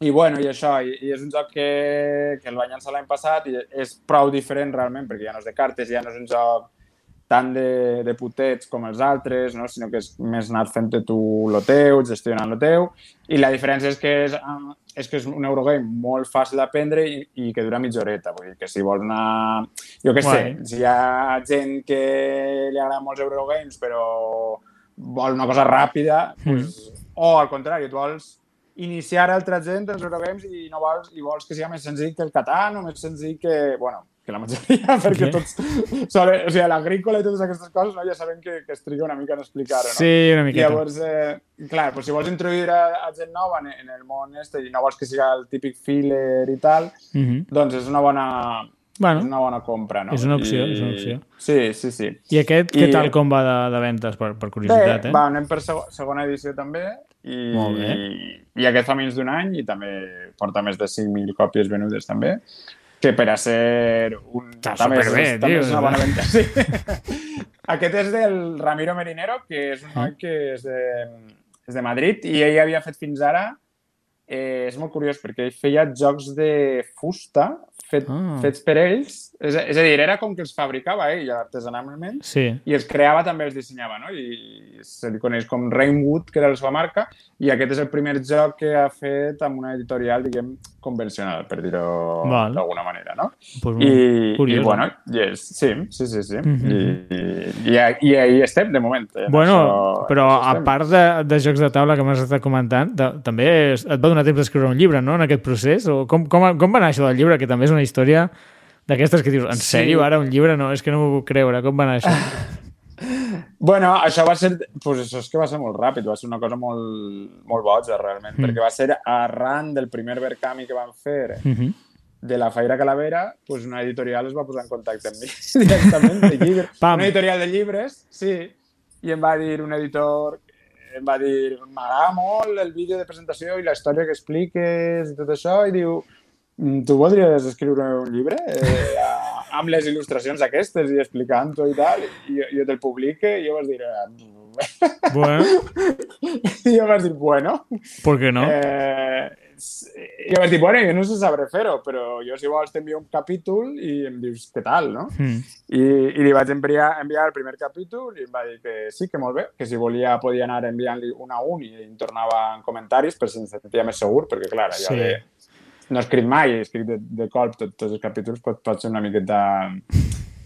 Speaker 3: i bueno, i això, i, i és un joc que, que el vaig llançar l'any passat i és prou diferent realment, perquè ja no és de cartes, ja no és un joc tant de, de putets com els altres, no? sinó que és més anat fent tu lo teu, gestionant lo teu, i la diferència és que és, ah, és que és un Eurogame molt fàcil d'aprendre i, i que dura mitja horeta, vull dir que si vols anar... Jo què sé, si hi ha gent que li agraden molts Eurogames però vol una cosa ràpida, pues, o al contrari, tu vols iniciar altra gent els Eurogames i no vols, i vols que sigui més senzill que el Catan o més senzill que, bueno, que la majoria, [laughs] perquè tots solen, o sigui, l'agrícola i totes aquestes coses no, ja sabem que, que es triga una mica en explicar-ho, no?
Speaker 2: Sí, una
Speaker 3: I
Speaker 2: miqueta.
Speaker 3: llavors, eh, clar, pues si vols introduir a, a gent nova en, en el món este i no vols que siga el típic filler i tal,
Speaker 2: Uh -huh.
Speaker 3: doncs és una bona,
Speaker 2: Bueno,
Speaker 3: és una bona compra, no?
Speaker 2: és una opció,
Speaker 3: I...
Speaker 2: és una opció.
Speaker 3: Sí, sí, sí.
Speaker 2: I aquest, què
Speaker 3: I-
Speaker 2: tal com va de, de ventes, per, per curiositat,
Speaker 3: Bé,
Speaker 2: eh?
Speaker 3: va, anem per seg segona edició també i, i aquest fa menys d'un any i també porta més de 5.000 còpies venudes també que per a ser un...
Speaker 2: Està
Speaker 3: també és-
Speaker 2: superbé,
Speaker 3: també
Speaker 2: tio.
Speaker 3: és una bona venda, sí. [laughs] Aquest és del Ramiro Merinero, que és un noi que és de, és de Madrid i ell havia fet fins ara eh, és molt curiós perquè ell feia jocs de fusta fet,
Speaker 2: Ah.
Speaker 3: fets per ells. És, és a dir, era com que els fabricava ell artesanalment
Speaker 2: Sí.
Speaker 3: i els creava també els dissenyava, no? I se li coneix com Rainwood, que era la seva marca, i aquest és el primer joc que ha fet amb una editorial, diguem, convencional, per dir-ho d'alguna manera, no?
Speaker 2: Pues,
Speaker 3: I,
Speaker 2: curiós,
Speaker 3: i
Speaker 2: eh?
Speaker 3: bueno, yes, sí, sí, sí, sí.
Speaker 2: Mhm.
Speaker 3: I, i, i, i ahí estem, de moment. En
Speaker 2: Bueno,
Speaker 3: això-
Speaker 2: però
Speaker 3: això
Speaker 2: a part de, de jocs de taula que m'has estat comentant, de, també et va donar temps d'escriure un llibre, no?, en aquest procés? O com, com, com va anar això del llibre, que també és una història d'aquestes que dius, en
Speaker 3: Sí.
Speaker 2: sèrio, ara un llibre? No, és que no m'ho puc creure. Com va anar això? [laughs]
Speaker 3: Bueno, això va ser... Pues això és que va ser molt ràpid, va ser una cosa molt, molt boja, realment,
Speaker 2: Mm.
Speaker 3: perquè va ser arran del primer Verkami que van fer
Speaker 2: Uh -huh.
Speaker 3: de la Faira Calavera, pues una editorial es va posar en contacte amb mi [laughs] directament, de llibres.
Speaker 2: Pam.
Speaker 3: Una editorial de llibres, sí, i em va dir un editor, em va dir, m'agrada molt el vídeo de presentació i la història que expliques i tot això, i diu, "Mm, tu voldries escriure un llibre eh, amb les il·lustracions aquestes i explicant-ho i tal, i, i jo te'l publique i jo vas dir... Eh, [laughs]
Speaker 2: Bueno,
Speaker 3: I jo vas dir, bueno...
Speaker 2: ¿por qué no?
Speaker 3: Eh, jo vaig dir, bueno, jo no sé sabré fer-ho, però jo si vols t'envio un capítol i em dius què tal, no?
Speaker 2: Mm.
Speaker 3: I, i li vaig enviar, enviar el primer capítol i em va dir que sí, que molt bé, que si volia podia anar enviant-li un a un i em tornava en comentaris per si em sentia més segur, perquè clar, allò
Speaker 2: Sí.
Speaker 3: de... No he escrit mai, he escrit de, de colp tot, tots els capítols, pot, pot ser una miqueta...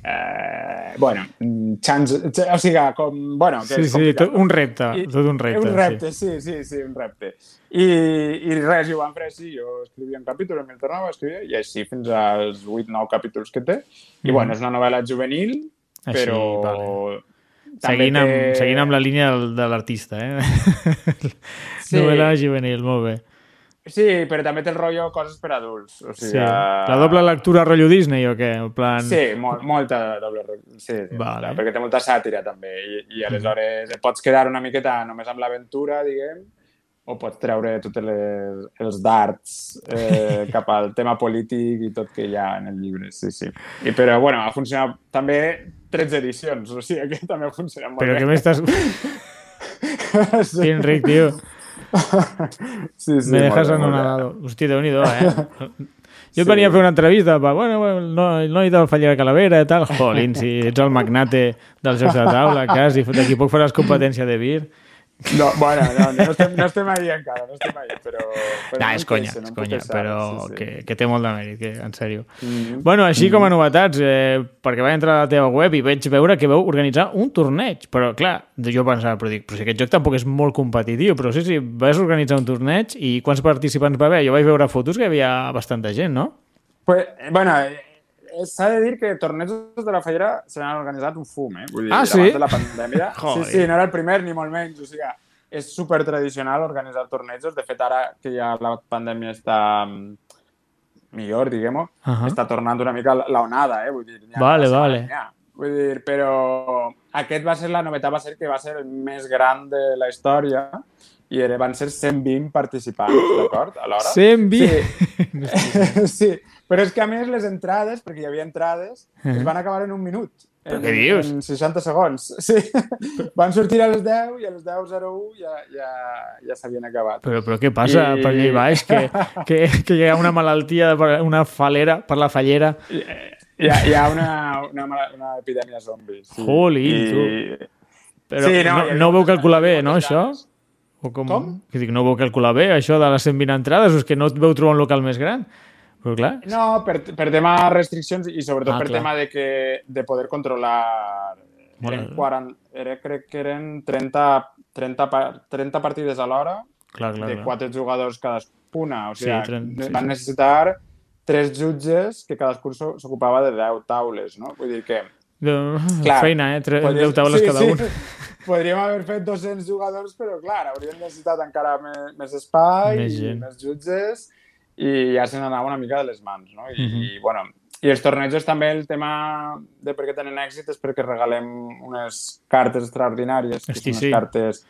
Speaker 3: Eh, bueno, mm, chance, o sigui, com, bueno, que
Speaker 2: Sí,
Speaker 3: és
Speaker 2: sí, tot un repte,
Speaker 3: I-
Speaker 2: tot un repte.
Speaker 3: un repte, sí, sí, sí, un repte. I, i res, i ho vam fer així, jo escrivia un capítol, em tornava a escriure, i així fins als 8-9 capítols que té. I
Speaker 2: Mhm.
Speaker 3: bueno, és una novel·la juvenil,
Speaker 2: Així,
Speaker 3: però...
Speaker 2: vale.
Speaker 3: també
Speaker 2: Seguint amb,
Speaker 3: té-
Speaker 2: seguint amb la línia de l'artista, eh?
Speaker 3: Sí. [laughs]
Speaker 2: Novel·la juvenil, molt bé.
Speaker 3: Sí, però també té el rotllo coses per adults. O sigui,
Speaker 2: Sí. La doble lectura rotllo Disney o què? En plan...
Speaker 3: Sí, molt, molta doble... Sí, sí
Speaker 2: Vale.
Speaker 3: clar, perquè té molta sàtira també i, i aleshores et pots quedar una miqueta només amb l'aventura, diguem, o pots treure tots les, els darts eh, [laughs] cap al tema polític i tot que hi ha en el llibre, sí, sí. I, però, bueno, ha funcionat també 13 edicions, o sigui que [laughs] també ha funcionat molt
Speaker 2: Però
Speaker 3: bé.
Speaker 2: què m'estàs... [laughs]
Speaker 3: sí,
Speaker 2: Enric, tio. [laughs]
Speaker 3: sí, sí,
Speaker 2: Me dejas anonadado. Hòstia, déu-n'hi-do, eh? [laughs] Jo et venia a fer una entrevista, pa, bueno, bueno, no, el noi del Fallera Calavera i tal. Jolín, si ets el magnate dels jocs de taula, quasi, d'aquí poc faràs competència de vir.
Speaker 3: No, bueno, no, no, estem, no estem ahí encara, no estem ahí, però... però
Speaker 2: Nah,
Speaker 3: no
Speaker 2: és conya,
Speaker 3: no
Speaker 2: és conya,
Speaker 3: queixar,
Speaker 2: però
Speaker 3: sí, sí.
Speaker 2: que, que té molt de mèrit, que, en sèrio.
Speaker 3: Mhm.
Speaker 2: Bueno, així com a novetats, eh, perquè vaig entrar a la teva web i veig veure que veu organitzar un torneig, però clar, jo pensava, però dic, però si aquest joc tampoc és molt competitiu, però sí, sí, vas organitzar un torneig i quants participants va haver? Jo vaig veure fotos que hi havia bastanta gent, no?
Speaker 3: Pues, bueno, s'ha de dir que tornejos de la Fallera se n'han organitzat un fum, eh? Vull dir,
Speaker 2: Ah, sí?
Speaker 3: abans de la pandèmia. [laughs] Sí, sí, no era el primer ni molt menys. O sigui, és super tradicional organitzar tornejos. De fet, ara que ja la pandèmia està mm, millor, diguem-ho,
Speaker 2: Ahà.
Speaker 3: està tornant una mica la onada, eh? Vull dir, ha
Speaker 2: Vale, vale.
Speaker 3: ha. Vull dir, però aquest va ser, la novetat va ser que va ser el més gran de la història i era, van ser 120 participants, d'acord? Alhora.
Speaker 2: 120?
Speaker 3: Sí. [laughs] sí, però és que a més les entrades, perquè hi havia entrades, es van acabar en un minut.
Speaker 2: Però
Speaker 3: en,
Speaker 2: què dius?
Speaker 3: En 60 segons. [laughs] Sí. Van sortir a les 10 i a les 10.01 ja, ja, ja s'havien acabat.
Speaker 2: Però, però què passa
Speaker 3: I-
Speaker 2: per allà i baix? Que, [laughs] que, que hi ha una malaltia, per- una falera per la fallera?
Speaker 3: Hi ha, hi ha una, una, mala- una epidèmia zombi. Sí.
Speaker 2: Jolín, tu. Però
Speaker 3: Sí, no,
Speaker 2: no, no, veu calcular bé, no, això?
Speaker 3: ganes.
Speaker 2: O com?
Speaker 3: Com?
Speaker 2: Que dic, no veu calcular bé, això de les 120 entrades? O és que no et veu trobar un local més gran? Però clar,
Speaker 3: No, per, per tema restriccions i sobretot
Speaker 2: Ah,
Speaker 3: per
Speaker 2: clar.
Speaker 3: tema de, que, de poder controlar... Eren
Speaker 2: Molt-
Speaker 3: 40, era, crec que eren 30, 30, pa- 30 partides a l'hora
Speaker 2: clar, clar.
Speaker 3: de quatre jugadors cadascuna. O
Speaker 2: Sí,
Speaker 3: sigui,
Speaker 2: sí,
Speaker 3: van
Speaker 2: sí.
Speaker 3: necessitar tres jutges que cadascun s'o- s'ocupava de 10 taules, no? Vull dir que...
Speaker 2: De...
Speaker 3: Clar,
Speaker 2: Feina, eh? Tre...
Speaker 3: podries-
Speaker 2: 10 taules cada un. [laughs]
Speaker 3: Podríem haver fet 200 jugadors, però clar, hauríem necessitat encara més, més espai,
Speaker 2: Més
Speaker 3: i
Speaker 2: gent.
Speaker 3: més jutges, i ja se n'anava una mica de les mans, no? I,
Speaker 2: Mhm.
Speaker 3: i, bueno, i els tornejos també, el tema de per què tenen èxit és perquè regalem unes cartes extraordinàries, que
Speaker 2: Hosti,
Speaker 3: són
Speaker 2: sí.
Speaker 3: cartes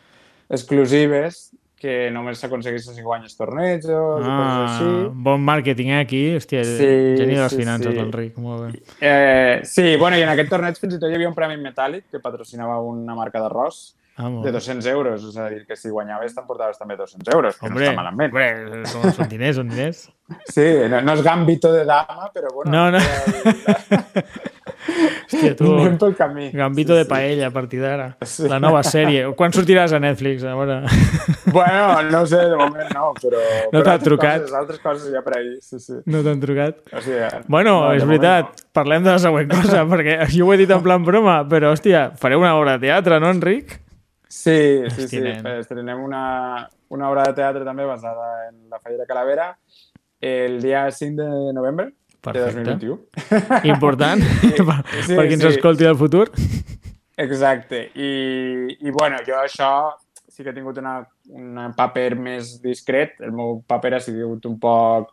Speaker 3: exclusives que només s'aconsegueixen si guanyes tornejos i coses
Speaker 2: Ah,
Speaker 3: així.
Speaker 2: bon màrqueting eh, aquí. Hòstia,
Speaker 3: Sí,
Speaker 2: geni de les
Speaker 3: sí,
Speaker 2: finances,
Speaker 3: sí.
Speaker 2: l'Enric. Molt bé.
Speaker 3: Eh, sí, bueno, i en aquest torneig fins i tot hi havia un premi metàl·lic que patrocinava una marca d'arròs
Speaker 2: Ah,
Speaker 3: de
Speaker 2: bé.
Speaker 3: 200 euros. És a dir, que si guanyaves t'emportaves també 200 euros, que
Speaker 2: Hombre,
Speaker 3: no està malament.
Speaker 2: hombre, són, són diners, són diners.
Speaker 3: Sí, no, no és gambito de dama, però bueno.
Speaker 2: No, no.
Speaker 3: eh, [laughs]
Speaker 2: Hòstia, tu,
Speaker 3: Anem pel camí.
Speaker 2: Gambito
Speaker 3: Sí,
Speaker 2: de
Speaker 3: sí.
Speaker 2: paella a partir d'ara.
Speaker 3: Sí.
Speaker 2: La nova sèrie. Quan sortiràs a Netflix? A veure.
Speaker 3: Bueno, no sé, de moment no, però...
Speaker 2: No
Speaker 3: però
Speaker 2: t'ha
Speaker 3: altres
Speaker 2: trucat?
Speaker 3: Coses, altres coses ja per ahir, sí, sí.
Speaker 2: No t'han trucat?
Speaker 3: O sigui,
Speaker 2: Bueno,
Speaker 3: no,
Speaker 2: és veritat, parlem de la següent cosa, [laughs] perquè jo ho he dit en plan broma, però, hòstia, fareu una obra de teatre, no, Enric?
Speaker 3: Sí, sí, sí.
Speaker 2: nen.
Speaker 3: Estrenem una, una obra de teatre també basada en la Fallera Calavera el dia 5 de novembre
Speaker 2: Perfecte.
Speaker 3: de 2021.
Speaker 2: Important, [laughs] per,
Speaker 3: sí,
Speaker 2: per qui ens
Speaker 3: sí.
Speaker 2: escolti del futur.
Speaker 3: Exacte. I, I, bueno, jo això sí que he tingut una, un paper més discret. El meu paper ha sigut un poc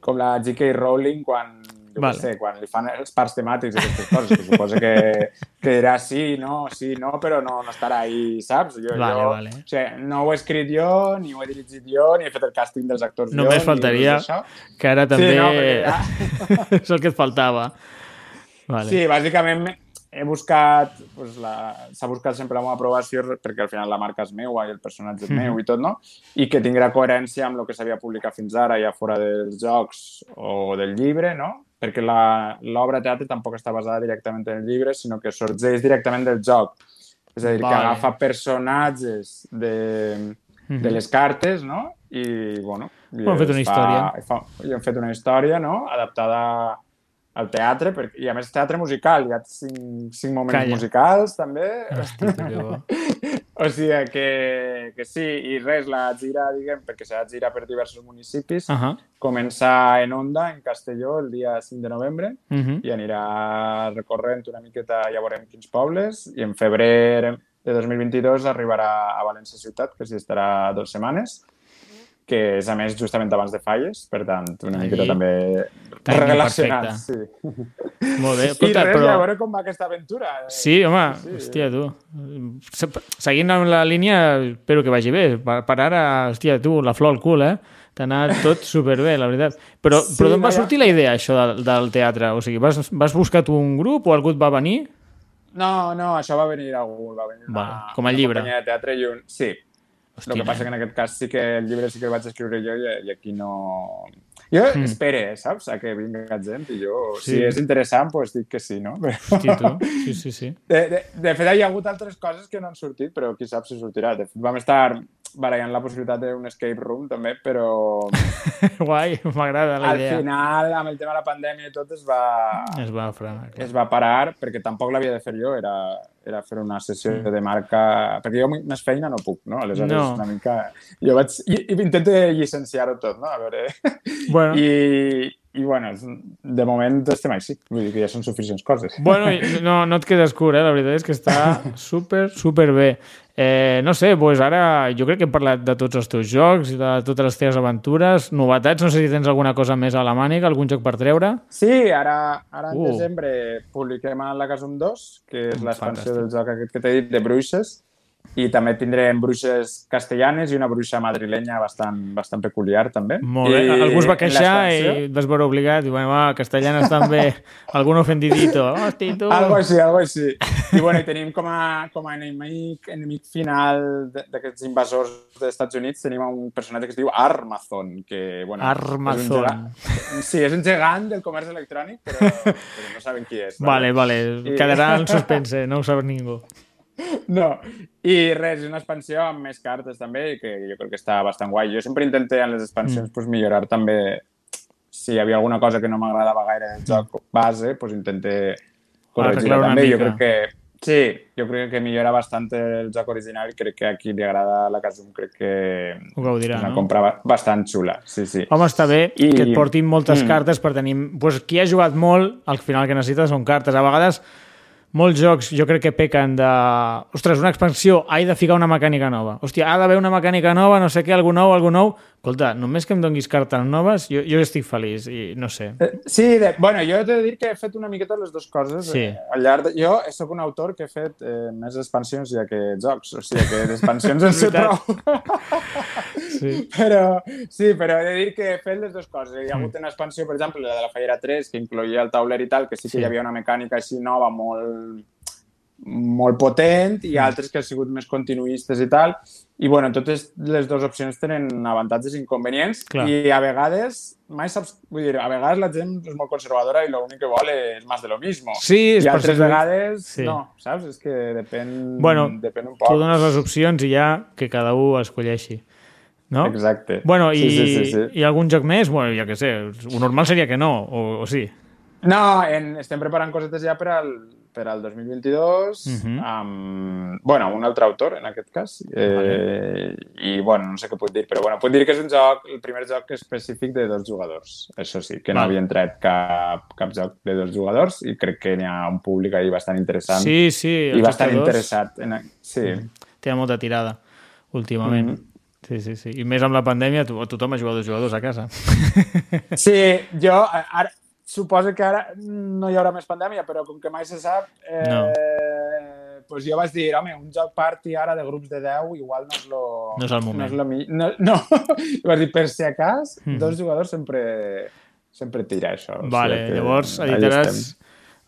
Speaker 3: com la J.K. Rowling quan, jo
Speaker 2: Vale.
Speaker 3: sé, quan li fan els parts temàtics i aquestes coses, que suposa que, que dirà sí, no, sí, no, però no, no estarà ahí, saps? Jo,
Speaker 2: Vale,
Speaker 3: jo,
Speaker 2: vale.
Speaker 3: O sigui, no ho he escrit jo, ni ho he dirigit jo, ni he fet el càsting dels actors
Speaker 2: Només
Speaker 3: jo,
Speaker 2: faltaria
Speaker 3: res d'això.
Speaker 2: que ara també
Speaker 3: no, perquè [laughs]
Speaker 2: és el que et faltava. Vale.
Speaker 3: Sí, bàsicament he buscat, pues, la... s'ha buscat sempre la meva aprovació perquè al final la marca és meua i el personatge és meu i tot, no? I que tinguera coherència amb el que s'havia publicat fins ara, ja fora dels jocs o del llibre, no? Perquè la- l'obra teatre tampoc està basada directament en el llibre, sinó que sorgeix directament del joc. És a dir,
Speaker 2: Vale.
Speaker 3: que agafa personatges de, de les cartes, no? I, bueno... i
Speaker 2: Ho han fet una
Speaker 3: es
Speaker 2: història.
Speaker 3: Fa, I han fet una història, no?, adaptada al teatre, perquè, i a més teatre musical, hi ha cinc, cinc moments
Speaker 2: Calla.
Speaker 3: musicals, també.
Speaker 2: Hosti. [laughs]
Speaker 3: O sigui que, que sí, i res, la gira, diguem, perquè serà gira per diversos municipis, uh. -huh. comença en Onda, en Castelló, el dia 5 de novembre,
Speaker 2: Mhm.
Speaker 3: i anirà recorrent una miqueta, ja veurem quins pobles, i en febrer de 2022 arribarà a València Ciutat, que s'hi estarà dues setmanes, que és, a més, justament abans de Falles, per tant, una
Speaker 2: Ahí.
Speaker 3: miqueta també
Speaker 2: Timing
Speaker 3: relacionat.
Speaker 2: perfecte.
Speaker 3: Sí.
Speaker 2: Molt bé.
Speaker 3: I
Speaker 2: Escolta,
Speaker 3: res,
Speaker 2: però...
Speaker 3: a veure com va aquesta aventura.
Speaker 2: Sí, home,
Speaker 3: Sí,
Speaker 2: hòstia, tu. Se- Seguint amb la línia, espero que vagi bé. Per, per ara, hòstia, tu, la flor al cul, eh? T'ha anat tot superbé, la veritat. Però,
Speaker 3: Sí,
Speaker 2: però d'on va sortir la idea, això del, del teatre? O sigui, vas, vas buscar tu un grup o algú et va venir?
Speaker 3: No, no, això va venir algú, va venir una,
Speaker 2: com a llibre.
Speaker 3: companyia de teatre i un... Sí,
Speaker 2: Hòstia,
Speaker 3: el que passa que en aquest cas sí que el llibre sí que el vaig escriure jo i, i aquí no... Jo mm. espere, saps, a que vinga gent i jo,
Speaker 2: Sí.
Speaker 3: si és interessant, doncs dic que sí, no? Però...
Speaker 2: Hosti, tu. Sí, sí, sí.
Speaker 3: De, de, de fet, hi ha hagut altres coses que no han sortit, però qui sap si sortirà. De fet, vam estar barallant la possibilitat d'un escape room, també, però [laughs]
Speaker 2: Guai, m'agrada la
Speaker 3: al
Speaker 2: idea.
Speaker 3: final, amb el tema de la pandèmia i tot, es va,
Speaker 2: Es va frenar. clar.
Speaker 3: es va parar, perquè tampoc l'havia de fer jo, era, era fer una sessió
Speaker 2: Mm.
Speaker 3: de marca... Perquè jo més feina no puc, no? Aleshores,
Speaker 2: No.
Speaker 3: una mica... Jo vaig... I, i intento llicenciar-ho tot, no? A veure...
Speaker 2: Bueno,
Speaker 3: I, I, bueno, de moment estem així. Vull dir que ja són suficients coses.
Speaker 2: Bueno, no, no et quedes curt, eh? La veritat és que està [laughs] super, super bé. Eh, no sé, doncs ara jo crec que hem parlat de tots els teus jocs i de totes les teves aventures. Novetats, no sé si tens alguna cosa més a la màniga, algun joc per treure.
Speaker 3: Sí, ara, ara en
Speaker 2: Uh.
Speaker 3: desembre publiquem a la Casum 2, que és l'expansió
Speaker 2: Fantàstic.
Speaker 3: del joc aquest que t'he dit, de bruixes, i també tindrem bruixes castellanes i una bruixa madrilenya bastant, bastant peculiar, també.
Speaker 2: Molt bé.
Speaker 3: I
Speaker 2: Algú es va queixar i vas veure obligat. I, bueno, va, castellanes també. [laughs] Algun ofendidito. Hosti, tu.
Speaker 3: Algo així, algo així. I bueno, i tenim com a, com a enemic, enemic final d'aquests invasors dels Estats Units, tenim un personatge que es diu Armazon, que, bueno...
Speaker 2: Armazon.
Speaker 3: És gegant, sí, és un gegant del comerç electrònic, però, però no saben qui és. [laughs]
Speaker 2: Vale, vale.
Speaker 3: I-
Speaker 2: Quedarà en suspense, no ho sap ningú. [laughs]
Speaker 3: No, i res, una expansió amb més cartes també, que jo crec que està bastant guai. Jo sempre intenté en les expansions mm. pues, millorar també si hi havia alguna cosa que no m'agradava gaire del joc base, pues intenté corregir
Speaker 2: Arreglar una
Speaker 3: també. Jo crec que sí, jo crec que millora bastant el joc original i crec que a qui li agrada la Casum crec que
Speaker 2: Ho gaudirà,
Speaker 3: és una
Speaker 2: no?
Speaker 3: compra ba- bastant xula. Sí, sí.
Speaker 2: Home, està bé
Speaker 3: I-
Speaker 2: que et portin moltes
Speaker 3: Mm.
Speaker 2: cartes per tenir... Pues, qui ha jugat molt, al final que necessita són cartes. A vegades, molts jocs jo crec que pequen de... Ostres, una expansió, ha de ficar una mecànica nova. Hòstia, ha d'haver una mecànica nova, no sé què, algú nou, algú nou. Escolta, només que em donguis cartes noves, jo, jo estic feliç i no sé.
Speaker 3: Eh, Sí, de, bueno, jo he de dir que he fet una miqueta les dues coses.
Speaker 2: Sí.
Speaker 3: Eh, al llarg de, jo sóc un autor que he fet eh, més expansions ja que jocs, o sigui que d'expansions en [laughs] sé prou.
Speaker 2: Sí. [laughs]
Speaker 3: però, sí, però he de dir que he fet les dues coses. Hi ha
Speaker 2: Mm.
Speaker 3: hagut una expansió, per exemple, la de la Fallera 3, que incloïa el tauler i tal, que sí que
Speaker 2: Sí.
Speaker 3: hi havia una mecànica així nova molt molt potent
Speaker 2: Mm.
Speaker 3: i altres que han sigut més continuistes i tal. I, bueno, totes les dues opcions tenen avantatges i inconvenients
Speaker 2: Clar.
Speaker 3: i a vegades, mai saps, vull dir, a vegades la gent és molt conservadora i l'únic que vol és més de lo mismo.
Speaker 2: Sí, és
Speaker 3: I
Speaker 2: per
Speaker 3: altres vegades
Speaker 2: Sí.
Speaker 3: no, saps? És que depèn,
Speaker 2: Bueno,
Speaker 3: depèn un
Speaker 2: Tu
Speaker 3: poc.
Speaker 2: dones les opcions i ja que cada un escolleixi. No?
Speaker 3: Exacte.
Speaker 2: Bueno, i,
Speaker 3: Sí, sí, sí, sí.
Speaker 2: i algun joc més? Bueno, jo què sé, ho normal seria que no, o, o sí.
Speaker 3: No, en, estem preparant cosetes ja per al, per al 2022
Speaker 2: Mhm.
Speaker 3: amb, bueno, un altre autor, en aquest cas. Eh, I, bueno, no sé què puc dir, però bueno, puc dir que és un joc, el primer joc específic de dos jugadors. Això sí, que no havien tret cap, cap joc de dos jugadors i crec que n'hi ha un públic ahí bastant interessant
Speaker 2: Sí, sí.
Speaker 3: i bastant interessat. En, sí.
Speaker 2: Té molta tirada, últimament.
Speaker 3: Mhm.
Speaker 2: Sí, sí, sí. I més amb la pandèmia, to tothom ha jugat dos jugadors a casa.
Speaker 3: Sí, jo ara, suposo que ara no hi haurà més pandèmia, però com que mai se sap, eh,
Speaker 2: No.
Speaker 3: pues jo vaig dir, home, un joc party ara de grups de 10 igual no és lo...
Speaker 2: No és el moment.
Speaker 3: No, és lo mi... no, no. [laughs] vaig dir, per si acas,
Speaker 2: Mhm.
Speaker 3: dos jugadors sempre, sempre tira això. O
Speaker 2: vale,
Speaker 3: sigui que
Speaker 2: llavors editaràs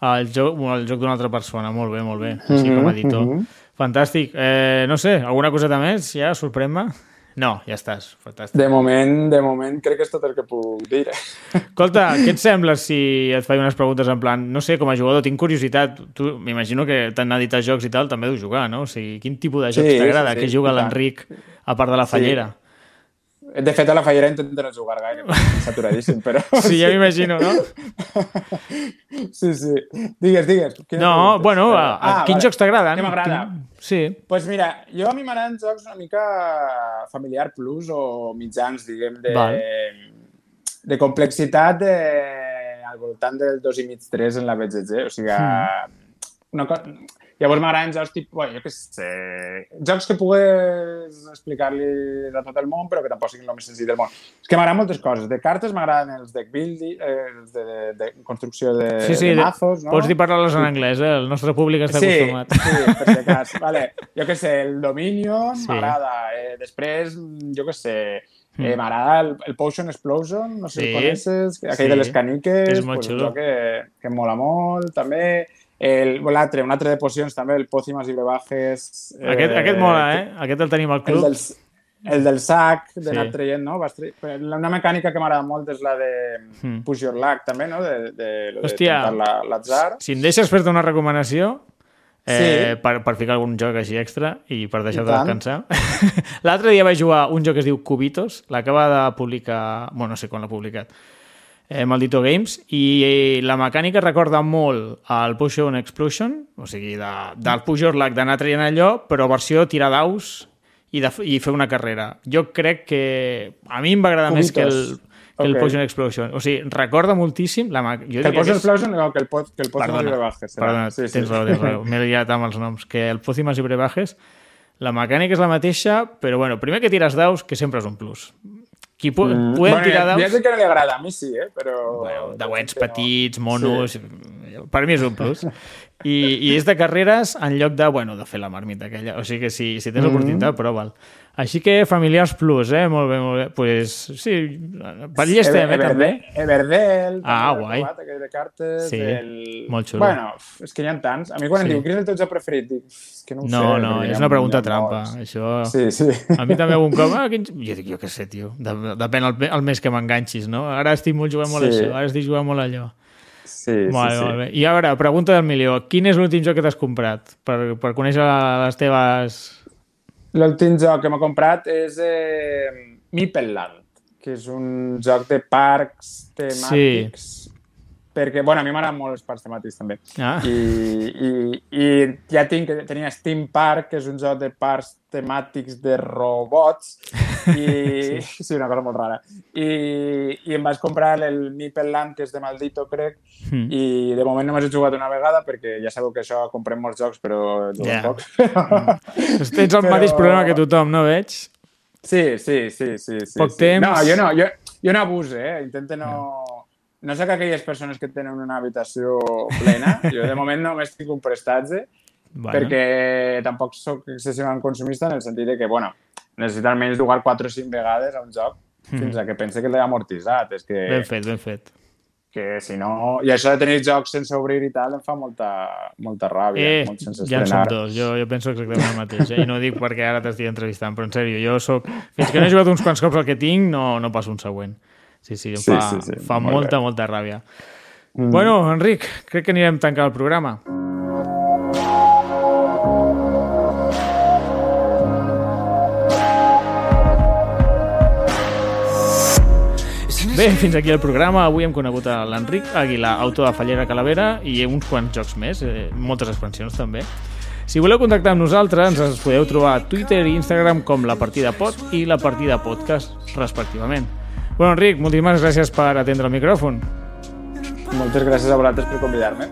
Speaker 2: el joc, el joc d'una altra persona. Molt bé, molt bé. Així com a editor.
Speaker 3: mhm.
Speaker 2: Fantàstic. Eh, no sé, alguna coseta més? Ja, sorprèn-me? No, ja estàs. Fantàstic.
Speaker 3: De moment, de moment, crec que és tot el que puc dir.
Speaker 2: Escolta, què et sembla si et faig unes preguntes en plan, no sé, com a jugador, tinc curiositat, tu m'imagino que t'han editat jocs i tal, també deus jugar, no? O sigui, quin tipus de jocs
Speaker 3: Sí,
Speaker 2: t'agrada?
Speaker 3: sí, sí,
Speaker 2: Què juga
Speaker 3: i tant.
Speaker 2: l'Enric, a part de la
Speaker 3: Sí. De fet, a la fallera intento no jugar gaire, saturadíssim, però... [laughs]
Speaker 2: Sí, ja m'imagino, no? [laughs]
Speaker 3: Sí, sí. Digues, digues.
Speaker 2: No,
Speaker 3: preguntes?
Speaker 2: bueno, a, a,
Speaker 3: Ah,
Speaker 2: quins
Speaker 3: vale.
Speaker 2: jocs t'agraden?
Speaker 3: Què m'agrada?
Speaker 2: Quin- Sí.
Speaker 3: pues mira, jo a mi m'agraden jocs una mica familiar plus o mitjans, diguem, de,
Speaker 2: Val.
Speaker 3: de complexitat de, al voltant del 2,5-3 en la BGG. O sigui,
Speaker 2: Hmm.
Speaker 3: una cosa... Llavors m'agraden jocs tipus, jo què sé, jocs que pugues explicar-li a tot el món, però que tampoc siguin el més senzill del món. És que m'agraden moltes coses. De cartes m'agraden els deck building, eh, els de, de, de construcció de,
Speaker 2: Sí, sí,
Speaker 3: de mazos, no?
Speaker 2: Pots dir parlar-los en anglès, eh? El nostre públic està
Speaker 3: sí,
Speaker 2: acostumat.
Speaker 3: Sí, per si acaso. [laughs] Vale. Jo què sé, el Dominion
Speaker 2: Sí.
Speaker 3: m'agrada. Eh, després, jo què sé,
Speaker 2: Mm.
Speaker 3: eh, m'agrada el, el Potion Explosion, no sé
Speaker 2: Sí.
Speaker 3: si el coneixes, aquell
Speaker 2: Sí.
Speaker 3: de les caniques,
Speaker 2: És molt
Speaker 3: pues,
Speaker 2: xulo.
Speaker 3: que, que mola molt, també. El- L'altre, un altre de pocions també, el Pócimas i Brebajes.
Speaker 2: Aquest, aquest mola, eh? Aquest el tenim al
Speaker 3: El
Speaker 2: club.
Speaker 3: del, el del sac, d'anar
Speaker 2: Sí.
Speaker 3: traient, no? Vas. Una mecànica que m'agrada molt és la de
Speaker 2: Mm.
Speaker 3: Push Your Luck, també, no? De, de, de, de
Speaker 2: Hòstia.
Speaker 3: l'atzar.
Speaker 2: Si em deixes fer-te una recomanació, eh,
Speaker 3: Sí.
Speaker 2: per, per ficar algun joc així extra i per deixar-te
Speaker 3: tant.
Speaker 2: descansar. [laughs] L'altre dia vaig jugar un joc que es diu Cubitos, l'acaba de publicar... Bueno, no sé quan l'ha publicat. Eh, Maldito Games, i la mecànica recorda molt al Push on Explosion, o sigui, de, del Push Your Luck, d'anar traient allò, però versió tirar daus i, de, i fer una carrera. Jo crec que a mi em va agradar més que el,
Speaker 3: Cubitos.
Speaker 2: que el
Speaker 3: Ok.
Speaker 2: Potion Explosion. O sigui, recorda moltíssim la mà... Jo
Speaker 3: Que el
Speaker 2: és-
Speaker 3: Explosion, no, que el, pot, que el Potion
Speaker 2: Perdona,
Speaker 3: Brebajes. serà.
Speaker 2: perdona
Speaker 3: Sí, sí.
Speaker 2: tens raó, tens raó. [laughs] M'he liat amb els noms. Que el Pócimas i Brebajes, la mecànica és la mateixa, però bueno, primer que tires daus, que sempre és un plus. Qui pu mm. podem
Speaker 3: bueno,
Speaker 2: tirar
Speaker 3: Hi ha
Speaker 2: daus...
Speaker 3: gent que no li agrada, a mi sí, eh? però...
Speaker 2: Bueno, dauets petits, monos... Per mi és un plus. I, I és de carreres en lloc de, bueno, de fer la marmita aquella. O sigui que si, si
Speaker 3: Mm.
Speaker 2: tens oportunitat, prova'l. Així que familiars plus, eh? Molt bé, molt bé. pues, sí, per allí estem, eh, també.
Speaker 3: Everde- Everdell,
Speaker 2: Ah, guai.
Speaker 3: de cartes.
Speaker 2: Sí,
Speaker 3: el...
Speaker 2: molt xulo.
Speaker 3: Bueno, és que n'hi ha tants. A mi quan
Speaker 2: Sí.
Speaker 3: em diu, quin és el teu joc preferit? Dic, és que no ho
Speaker 2: No,
Speaker 3: sé.
Speaker 2: no,
Speaker 3: hi
Speaker 2: és una pregunta
Speaker 3: hi
Speaker 2: trampa.
Speaker 3: molts.
Speaker 2: Això...
Speaker 3: Sí, sí.
Speaker 2: A mi també algun cop... Ah, quin... Jo dic, jo què sé, tio. De- Depèn el, el mes que m'enganxis, no? Ara estic molt jugant molt
Speaker 3: Sí.
Speaker 2: això, ara estic jugant molt allò.
Speaker 3: Sí,
Speaker 2: molt,
Speaker 3: sí, sí.
Speaker 2: molt bé. I a veure, pregunta del milió. Quin és l'últim joc que t'has comprat? Per, per conèixer les teves...
Speaker 3: L'últim joc que m'he comprat és eh, Meepleland, que és un joc de parcs temàtics. Sí. Perquè, bueno, a mi m'agraden molt els parcs temàtics, també.
Speaker 2: Ah.
Speaker 3: I, i, I ja tinc, tenia Steam Park, que és un joc de parcs temàtics de robots. I, [laughs] sí. sí, una cosa molt rara. I, i em vaig comprar el que és de Maldito, crec,
Speaker 2: Mm.
Speaker 3: i de moment només he jugat una vegada perquè ja sabeu que això comprem molts jocs però jugo yeah. poc.
Speaker 2: Tens el
Speaker 3: Però-
Speaker 2: mateix problema que tothom, no veig?
Speaker 3: Sí, sí, sí, sí. sí
Speaker 2: Poc
Speaker 3: sí.
Speaker 2: temps.
Speaker 3: No, jo no, jo, jo no abuse, eh? Intento no... No sé que aquelles persones que tenen una habitació plena, jo de moment només tinc un prestatge,
Speaker 2: Bueno.
Speaker 3: perquè tampoc sóc excessivament consumista en el sentit de que, bueno, necessito almenys jugar 4 o 5 vegades a un joc fins a que pense que l'he amortitzat. És que.
Speaker 2: Ben fet, ben fet.
Speaker 3: que si no... I això de tenir jocs sense obrir i tal em fa molta, molta ràbia,
Speaker 2: Eh,
Speaker 3: molt sense
Speaker 2: ja en som dos. Jo, jo penso exactament el mateix. Eh? I no dic perquè ara t'estic entrevistant, però en sèrio, jo sóc... Fins que no he jugat uns quants cops el que tinc, no, no passo un següent. Sí, sí, em
Speaker 3: Sí,
Speaker 2: fa,
Speaker 3: sí, sí,
Speaker 2: fa
Speaker 3: molt
Speaker 2: molta,
Speaker 3: bé.
Speaker 2: molta ràbia. Mm. Bueno, Enric, crec que anirem tancant el programa. Bé, fins aquí el programa. Avui hem conegut a l'Enric Aguilar, autor de Fallera Calavera i uns quants jocs més, eh, moltes expansions també. Si voleu contactar amb nosaltres, ens podeu trobar a Twitter i Instagram com La Partida Pod i La Partida Podcast, respectivament. Bueno, Enric, moltíssimes gràcies per atendre el micròfon.
Speaker 3: Moltes gràcies a vosaltres per convidar-me.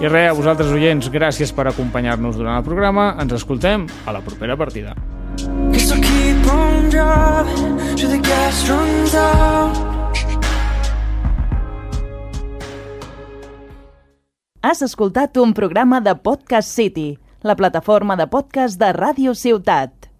Speaker 2: I res, a vosaltres, oients, gràcies per acompanyar-nos durant el programa. Ens escoltem a la propera partida.
Speaker 5: Guess I'll keep on driving till the gas runs out.
Speaker 1: Has escoltat un programa de Podcast City, la plataforma de podcast de Ràdio Ciutat.